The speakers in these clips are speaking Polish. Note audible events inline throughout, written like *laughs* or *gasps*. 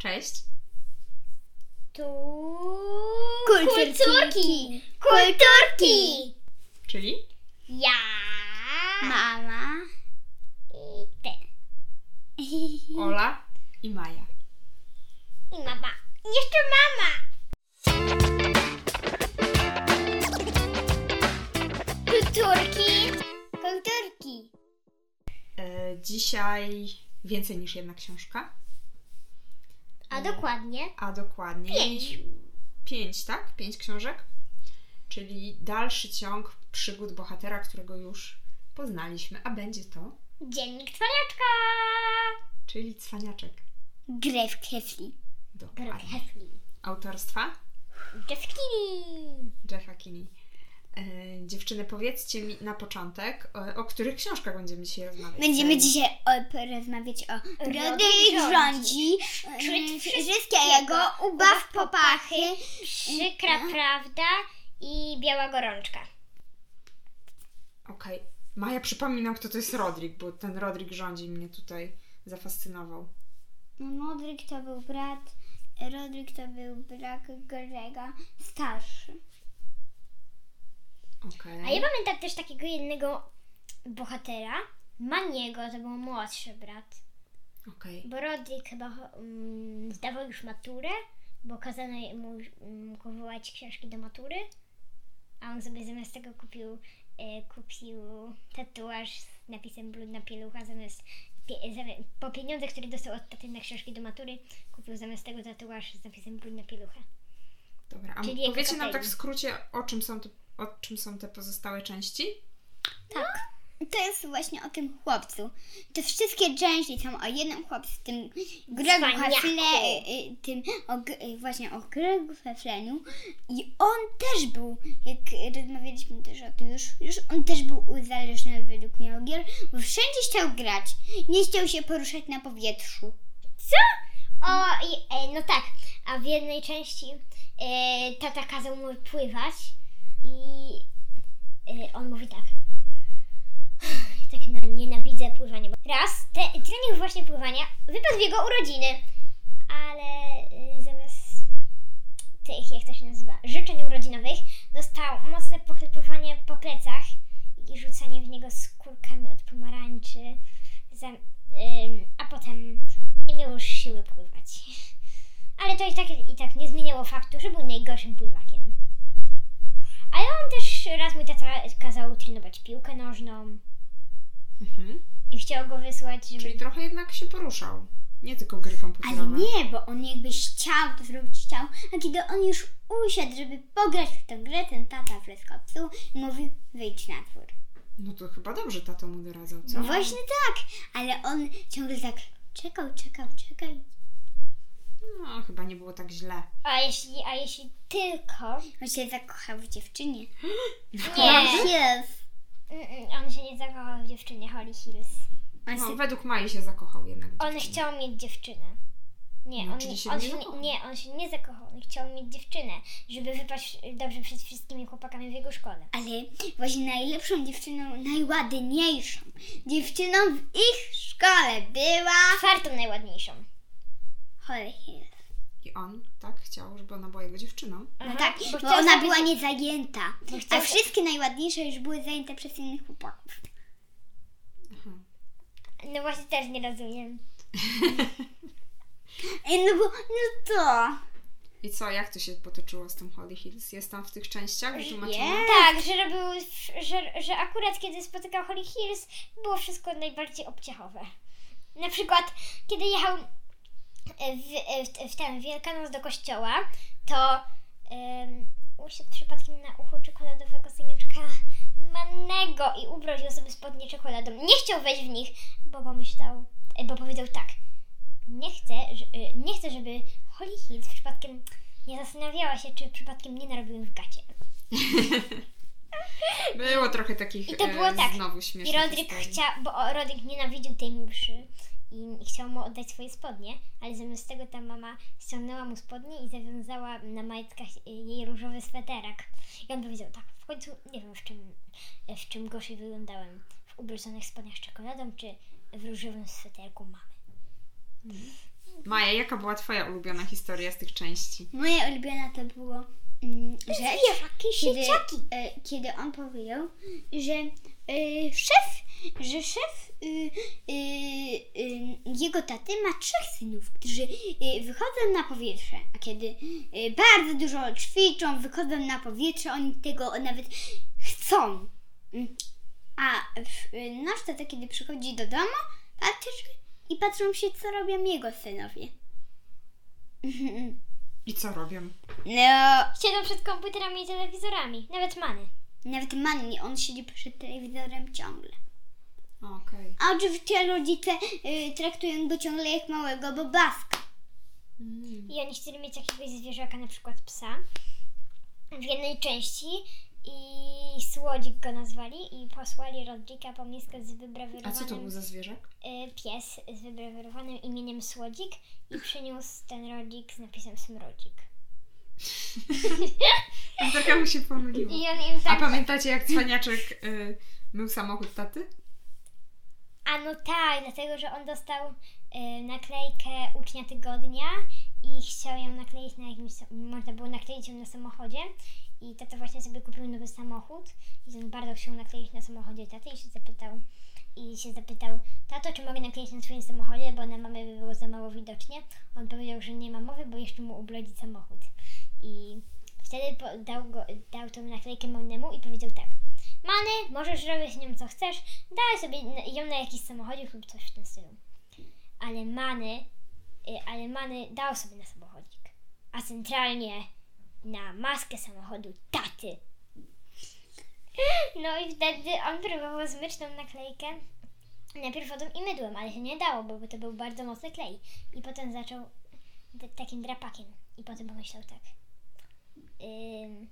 Cześć. Tu... Kulturki. Kulturki! Kulturki! Czyli? Ja... Mama. I ty. *laughs* Ola i Maja. I mama. Jeszcze mama! Kulturki! Kulturki. E, dzisiaj więcej niż jedna książka, A dokładnie... a dokładnie Pięć. Pięć, tak? Pięć książek. Czyli dalszy ciąg przygód bohatera, którego już poznaliśmy, a będzie to, Dziennik Cwaniaczka! czyli Cwaniaczek. Gref Kefli. Dokładnie. Hefli. Autorstwa Jeffkini! Jeffa Kinney. E, dziewczyny, powiedzcie mi na początek, o, o których książkach będziemy dzisiaj rozmawiać. Będziemy dzisiaj o, porozmawiać o Rodek Rodek rządzi, Szczyt wszystkiego, ubaw popachy. Przykra prawda i biała gorączka. Okej. Maja, przypomnij nam, kto to jest Rodrik, bo ten Rodrik rządzi mnie tutaj zafascynował. No, Rodrik to był brat, Rodrik to był brat Grega, starszy. Okej. A ja pamiętam też takiego jednego bohatera, Maniego, to był młodszy brat. Okej. Bo Rodrik chyba um, zdawał już maturę, bo kazano mu um, kupować książki do matury, a on sobie zamiast tego kupił, e, kupił tatuaż z napisem Brudna pielucha, zamiast pie, zamiast, po pieniądze, które dostał od taty na książki do matury, kupił zamiast tego tatuaż z napisem Brudna pielucha. Dobra, a Czyli powiecie nam tak w skrócie, o czym są te, o czym są te pozostałe części? Tak. To jest właśnie o tym chłopcu. Te wszystkie części są o jednym chłopcu, tym Gregu. Hefle, y, y, tym o, y, właśnie o Gregu Hefleniu. I on też był, jak rozmawialiśmy też o tym już, już on też był uzależniony według mnie od gier, bo wszędzie chciał grać. Nie chciał się poruszać na powietrzu. Co? O, i, e, no tak, a w jednej części e, tata kazał mu pływać i e, on mówi tak. Tak na, nienawidzę pływania. Raz, te, trening właśnie pływania wypadł w jego urodziny, ale e, zamiast tych, jak to się nazywa, życzeń urodzinowych, dostał mocne poklepywanie po plecach i rzucanie w niego skórkami od pomarańczy. Za, ym, a potem nie miał już siły pływać. Ale to i tak, i tak nie zmieniało faktu, że był najgorszym pływakiem. On też raz mój tata kazał trenować piłkę nożną Mhm. i chciał go wysłać, żeby... Czyli trochę jednak się poruszał. Nie tylko gry komputerowe. Ale nie, bo on jakby chciał to zrobić, chciał, a kiedy on już usiadł, żeby pograć w tę grę, ten tata fresko psuł i mówi, wyjdź na dwór. No to chyba dobrze tato mu doradzał, co? No właśnie tak, ale on ciągle tak czekał, czekał, czekał. No, chyba nie było tak źle. A jeśli, a jeśli tylko... On się zakochał w dziewczynie. *gasps* Nie, mm, on się nie zakochał w dziewczynie Holly Hills. On No, się według Mai się zakochał jednak. w On dziewczynie. chciał mieć dziewczynę. Nie, No, on, czyli się on nie się nie, zakochał. nie, on się nie zakochał. On chciał mieć dziewczynę, żeby wypaść dobrze przed wszystkimi chłopakami w jego szkole. Ale właśnie najlepszą dziewczyną, najładniejszą dziewczyną w ich szkole była Czwartą najładniejszą. Holly. I on tak chciał, żeby ona była jego dziewczyną. No tak, bo bo, ona zrobić- była niezajęta. A wszystkie najładniejsze już były zajęte przez innych chłopaków. Aha. No właśnie też nie rozumiem. No bo, no to. I co, jak to się potoczyło z tym Holly Hills? Jest tam w tych częściach wytłumaczone? Tak, że robił, że, że akurat kiedy spotykał Holly Hills, było wszystko najbardziej obciachowe. Na przykład, kiedy jechał w, w, w ten Wielkanoc do kościoła, to um, usiadł przypadkiem na uchu czekoladowego syniaczka mannego i ubroził sobie spodnie czekoladą. Nie chciał wejść w nich, bo pomyślał, e, bo powiedział tak. Nie chcę, że- e, nie chcę, żeby Holly Hills przypadkiem nie zastanawiała się, czy przypadkiem nie narobiłem w gacie. *laughs* Było trochę takich I to było e, tak. znowu I śmiesznych Rodrik historii. chciał, bo Rodrik nienawidził tej mszy i, chciał mu oddać swoje spodnie, ale zamiast tego ta mama ściągnęła mu spodnie i zawiązała na majtkach jej różowy sweterek. I on powiedział tak, w końcu nie wiem w czym, w czym gorzej wyglądałem. W ubrudzonych spodniach z czekoladą, czy w różowym sweterku mamy. Maja, jaka była twoja ulubiona historia z tych części? Moja ulubiona to było mm, Zwierzaki, kiedy, e, kiedy on powiedział, że e, szef, że szef jego taty ma trzech synów, którzy y, wychodzą na powietrze, a kiedy y, bardzo dużo ćwiczą, wychodzą na powietrze, oni tego nawet chcą. A y, nasz tata, kiedy przychodzi do domu, patrzy i patrzą się, co robią jego synowie. *laughs* I co robią? No, Siedzą przed komputerami i telewizorami. Nawet many. Nawet manni, on siedzi przed telewizorem ciągle. Okej. A oczywiście rodzice y, traktują go ciągle jak małego bobaska. Mm. I oni chcieli mieć jakiegoś zwierzaka, na przykład psa. W jednej części i Słodzik go nazwali i posłali Rodrika po miskę z A wybrawerowanym co to był za zwierzak? y, pies z wybrawerowanym imieniem Słodzik i przyniósł ten rodzik z napisem Smrodzik. *laughs* Trochę mu się pomyliło. I on im A tak... pamiętacie jak cwaniaczek y, mył samochód taty? A no tak, dlatego, że on dostał y, naklejkę ucznia tygodnia i chciał ją nakleić na jakimś, można było nakleić ją na samochodzie i tata właśnie sobie kupił nowy samochód i on bardzo chciał nakleić na samochodzie taty i się zapytał i się zapytał, tato, czy mogę nakleić na swoim samochodzie, bo na mamy by było za mało widocznie. On powiedział, że nie ma mowy, bo jeszcze mu ublodzi samochód. I wtedy dał, go, dał tą naklejkę Mannemu i powiedział tak, Many, możesz robić z nią co chcesz, daj sobie ją na jakiś samochodzik lub coś w tym stylu. Ale Many, y, ale Many dał sobie na samochodzik, a centralnie na maskę samochodu taty. *laughs* No i wtedy on próbował zmyć tą naklejkę najpierw wodą i mydłem, ale się nie dało, bo to był bardzo mocny klej. I potem zaczął takim drapakiem. I potem pomyślał tak. Ym,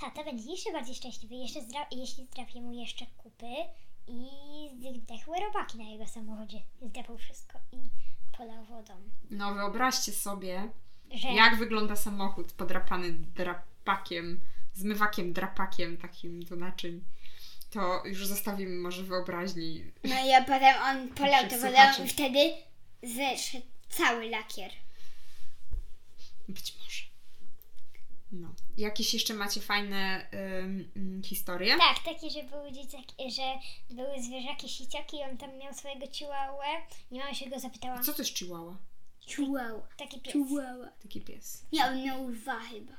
tata będzie jeszcze bardziej szczęśliwy, jeszcze zdra- jeśli zdrapię mu jeszcze kupy i zdechły robaki na jego samochodzie. Zdrapał wszystko i polał wodą. No wyobraźcie sobie, Że jak wygląda samochód podrapany drapakiem, zmywakiem drapakiem takim do naczyń. To już zostawimy może wyobraźni. No i a potem on *laughs* polał wodę słuchaczy. i wtedy zeszedł cały lakier. Być może. No. Jakieś jeszcze macie fajne ym, ym, historie? tak, takie, że były dzieciaki, że były zwierzaki siciaki i on tam miał swojego ciłałę i mama się go zapytała, Co to jest chihuahua? Chihuahua. taki pies. Chihuahua. Taki pies. Nie, on miał dwa chyba.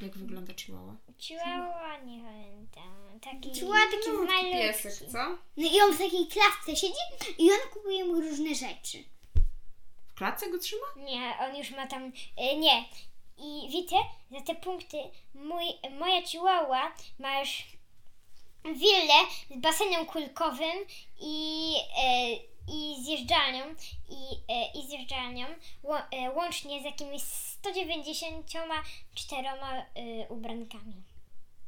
Jak wygląda chihuahua? Chihuahua, nie pamiętam. Taki, Chihuahua taki Malutki malutki. piesek, co? No i on w takiej klatce siedzi i on kupuje mu różne rzeczy. W klatce go trzyma? Nie, on już ma tam. Y, nie. I wiecie, za te punkty mój, moja chihuahua ma już willę z basenem kulkowym i, e, i zjeżdżalnią i, e, i zjeżdżalnią ło, e, łącznie z jakimiś 194 e, ubrankami.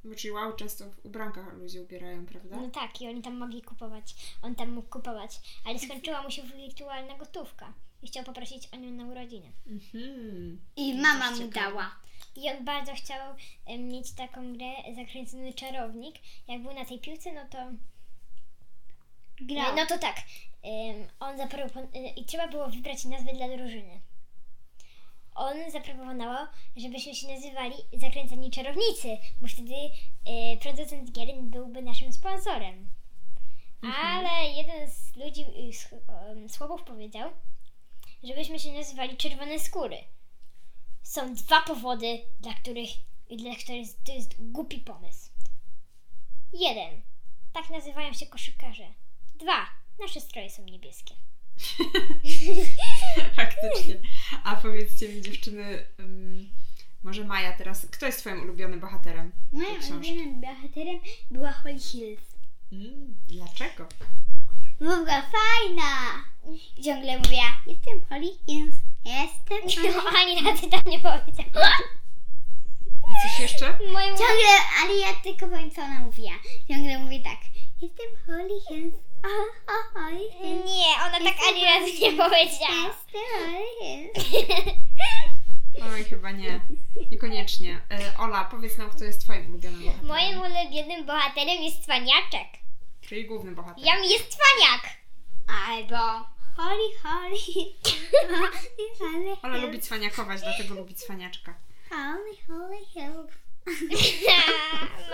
Bo chihuahua często w ubrankach ludzie ubierają, prawda? No tak, i oni tam mogli kupować. On tam mógł kupować, ale skończyła mu się wirtualna gotówka i chciał poprosić o nią na urodziny. Mhm. I mama mu dała. I on bardzo chciał mieć taką grę zakręcony czarownik. Jak był na tej piłce, no to. Grał. No to tak. em, on zaproponował. I trzeba było wybrać nazwę dla drużyny. On zaproponował, żebyśmy się nazywali Zakręceni Czarownicy, bo wtedy e, producent gier byłby naszym sponsorem. Ale jeden z ludzi, y, z, em, słowów powiedział, żebyśmy się nazywali Czerwone Skóry. Są dwa powody, dla których, dla których to jest głupi pomysł. Jeden. Tak nazywają się koszykarze. Dwa. Nasze stroje są niebieskie. *laughs* Faktycznie. A powiedzcie mi dziewczyny, ym, może Maja teraz, kto jest twoim ulubionym bohaterem Moim ulubionym bohaterem była Holly Hills. Mm, dlaczego? Była fajna. I ciągle mówiła, jestem Holly Hills. Jestem *laughs* No, Holly ani razy tam nie powiedział. I *laughs* coś jeszcze? Moim Ciągle, ale ja tylko powiem, co ona mówiła. Ciągle mówi tak, jestem Holly Hills. O, o. Nie, ona tak ani razu nie powiedziała. Jestem Holly Hills. *laughs* Oj, chyba nie. Niekoniecznie. E, Ola, powiedz nam, kto jest twoim ulubionym bohaterem. Moim ulubionym bohaterem jest cwaniaczek. Czyli główny bohater. Jam jest cwaniak. Albo Holly, Holly. Holly, help. lubi cwaniakować, dlatego lubi cwaniaczka. Holly, Holly, help. *laughs*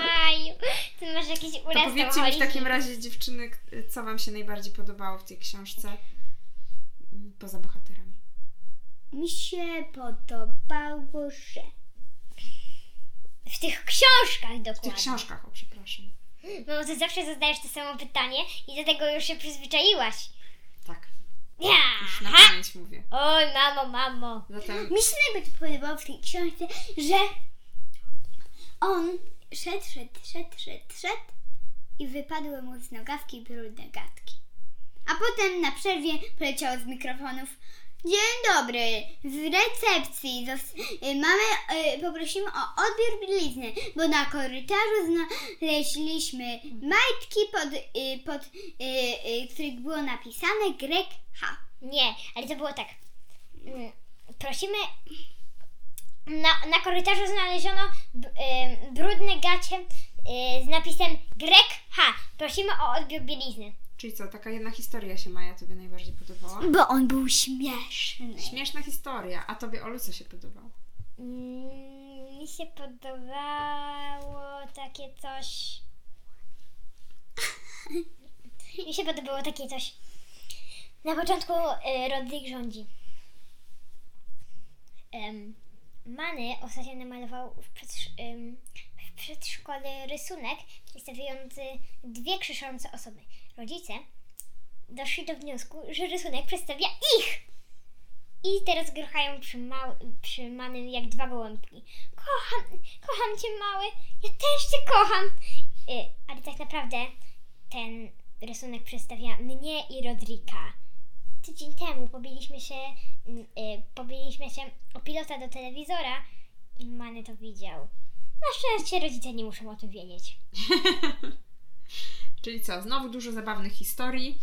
Maju, ty masz jakiś uraz To powiedzcie mi w Holly. takim razie, dziewczyny, k- co wam się najbardziej podobało w tej książce? Mm, Poza bohaterami. Mi się podobało, że... W tych książkach W dokładnie. tych książkach, o przepraszam. No bo ty zawsze zadajesz to samo pytanie i do tego już się przyzwyczaiłaś. Tak, Ja! już na pamięć mówię. Oj, mamo, mamo. Zatem Mi się najbardziej podobało w tej książce, że on szedł, szedł, szedł, szedł, szedł i wypadły mu z nogawki brudne gadki. A potem na przerwie poleciało z mikrofonów Dzień dobry, z recepcji y, mamy, y, poprosimy o odbiór bielizny, bo na korytarzu znaleźliśmy majtki, pod, y, pod których było napisane Greg H. Nie, ale to było tak. Mm, Prosimy. Na, na korytarzu znaleziono brudne gacie z napisem Greg H. Prosimy o odbiór bielizny. Czyli co, taka jedna historia się Maja tobie najbardziej podobała? Bo on był śmieszny. Śmieszna historia, a tobie Olu co się podobało? Mm, mi się podobało takie coś. *laughs* mi się podobało takie coś. Na początku y, Rodrik rządzi. Um, Many ostatnio namalował w, przedsz- ym, w przedszkole rysunek przedstawiający dwie krzyczące osoby. Rodzice doszli do wniosku, że rysunek przedstawia ich. I teraz grochają przy, przy Manym jak dwa gołąbki. Kocham, kocham cię mały, ja też cię kocham. Y, ale tak naprawdę ten rysunek przedstawia mnie i Rodrika. Tydzień temu pobiliśmy się, mm, y, pobiliśmy się o pilota do telewizora i Many to widział. Na szczęście rodzice nie muszą o tym wiedzieć. *laughs* Czyli co, znowu dużo zabawnych historii,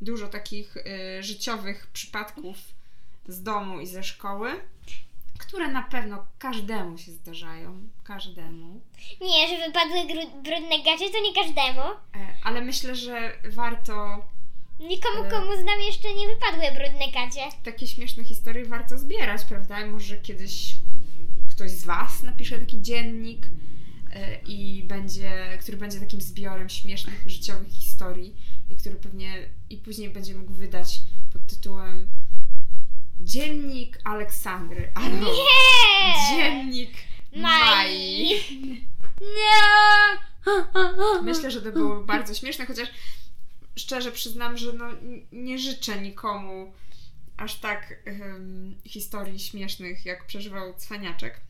dużo takich y, życiowych przypadków z domu i ze szkoły, które na pewno każdemu się zdarzają. Każdemu. Nie, że wypadły gru- brudne gacie, to nie każdemu. E, ale myślę, że warto Nikomu, E. komu znam jeszcze nie wypadły brudne gacie. takie śmieszne historie warto zbierać, prawda? I może kiedyś ktoś z Was napisze taki dziennik i będzie, który będzie takim zbiorem śmiesznych życiowych historii i który pewnie i później będzie mógł wydać pod tytułem Dziennik Aleksandry albo Nie! Dziennik Mai. Mai. Myślę, że to było bardzo śmieszne, chociaż szczerze przyznam, że no, nie życzę nikomu aż tak em, historii śmiesznych, jak przeżywał Cwaniaczek,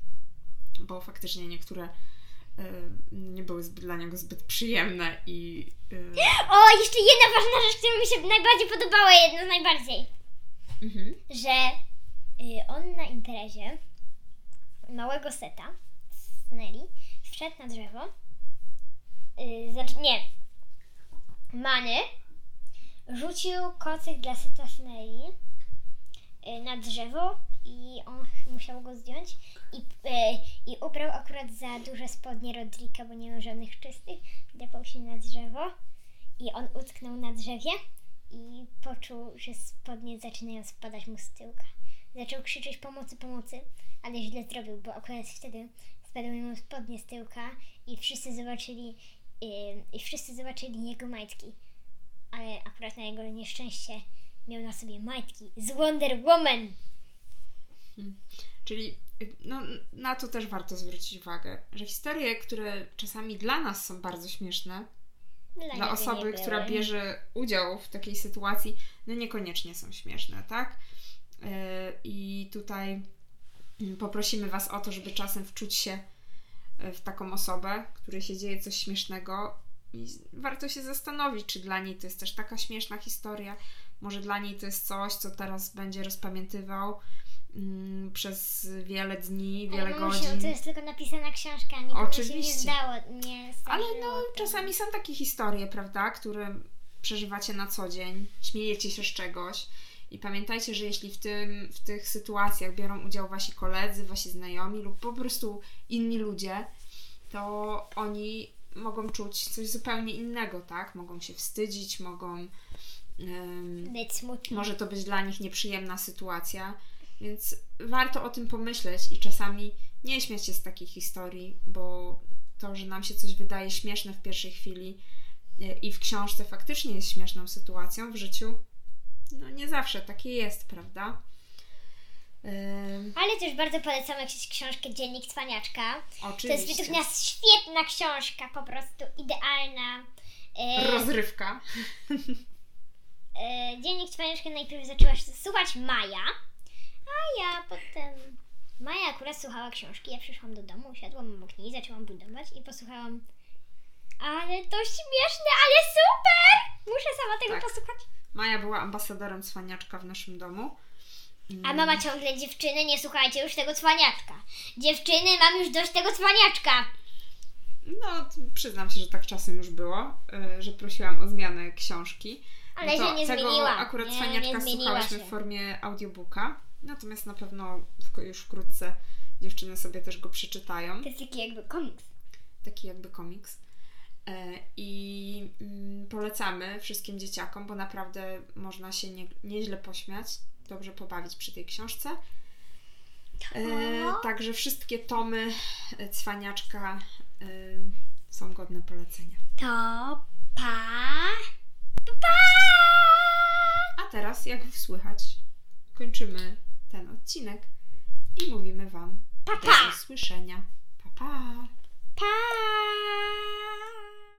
bo faktycznie niektóre nie były zbyt, dla niego zbyt przyjemne i em, O, jeszcze jedna ważna rzecz, która mi się najbardziej podobała, jedna z najbardziej. mhm. Że y, on na imprezie małego seta z Nelly wszedł na drzewo. Y, znaczy, nie. Many rzucił kocyk dla seta z Nelly y, na drzewo i on musiał go zdjąć i, y, i ubrał akurat za duże spodnie Rodrika, bo nie miał żadnych czystych. Depał się na drzewo i on utknął na drzewie i poczuł, że spodnie zaczynają spadać mu z tyłka. Zaczął krzyczeć pomocy, pomocy, ale źle zrobił, bo akurat wtedy spadły mu spodnie z tyłka i wszyscy zobaczyli yy, i wszyscy zobaczyli jego majtki. Ale akurat na jego nieszczęście miał na sobie majtki z Wonder Woman. Czyli y, no, na to też warto zwrócić uwagę, że historie, które czasami dla nas są bardzo śmieszne, Dla, dla osoby, która były. bierze udział w takiej sytuacji, no niekoniecznie są śmieszne, tak? Yy, I tutaj poprosimy Was o to, żeby czasem wczuć się y, w taką osobę, której się dzieje coś śmiesznego i warto się zastanowić, czy dla niej to jest też taka śmieszna historia, może dla niej to jest coś, co teraz będzie rozpamiętywał mm, przez wiele dni, wiele Ale godzin. to jest tylko napisana książka, nikomu się Oczywiście. nie zdało, nie Ale no, czasami są takie historie, prawda, które przeżywacie na co dzień, śmiejecie się z czegoś i pamiętajcie, że jeśli w, tym, w tych sytuacjach biorą udział wasi koledzy, wasi znajomi lub po prostu inni ludzie, to oni mogą czuć coś zupełnie innego, tak? Mogą się wstydzić, mogą em, Być smutny. może to być dla nich nieprzyjemna sytuacja, więc warto o tym pomyśleć i czasami nie śmiać się z takich historii, bo to, że nam się coś wydaje śmieszne w pierwszej chwili e, i w książce faktycznie jest śmieszną sytuacją w życiu, no nie zawsze takie jest, prawda? Ale też bardzo polecam jakąś książkę Dziennik Cwaniaczka. To jest oczywiście. według nas świetna książka, po prostu idealna. E, Rozrywka. e, Dziennik Cwaniaczka najpierw zaczęła się słuchać Maja, a ja potem... Maja akurat słuchała książki, ja przyszłam do domu, usiadłam obok niej, zaczęłam budować i posłuchałam ale to śmieszne, ale super! Muszę sama tego Tak. posłuchać. Maja była ambasadorem cwaniaczka w naszym domu. A mama ciągle dziewczyny, nie słuchajcie już tego cwaniaczka. Dziewczyny, mam już dość tego cwaniaczka. No, przyznam się, że tak czasem już było, y, że prosiłam o zmianę książki. Ale No się nie tego zmieniła. akurat Nie, cwaniaczka nie zmieniła słuchałyśmy się. w formie audiobooka. Natomiast na pewno już wkrótce dziewczyny sobie też go przeczytają. To jest taki jakby komiks. Taki jakby komiks. E, I mm, polecamy wszystkim dzieciakom, bo naprawdę można się nie, nieźle pośmiać, dobrze pobawić przy tej książce. E, także wszystkie tomy e, cwaniaczka są godne polecenia. To pa. A teraz, jak słychać, kończymy ten odcinek i mówimy Wam Pa, do pa. usłyszenia. Pa, pa! Pa!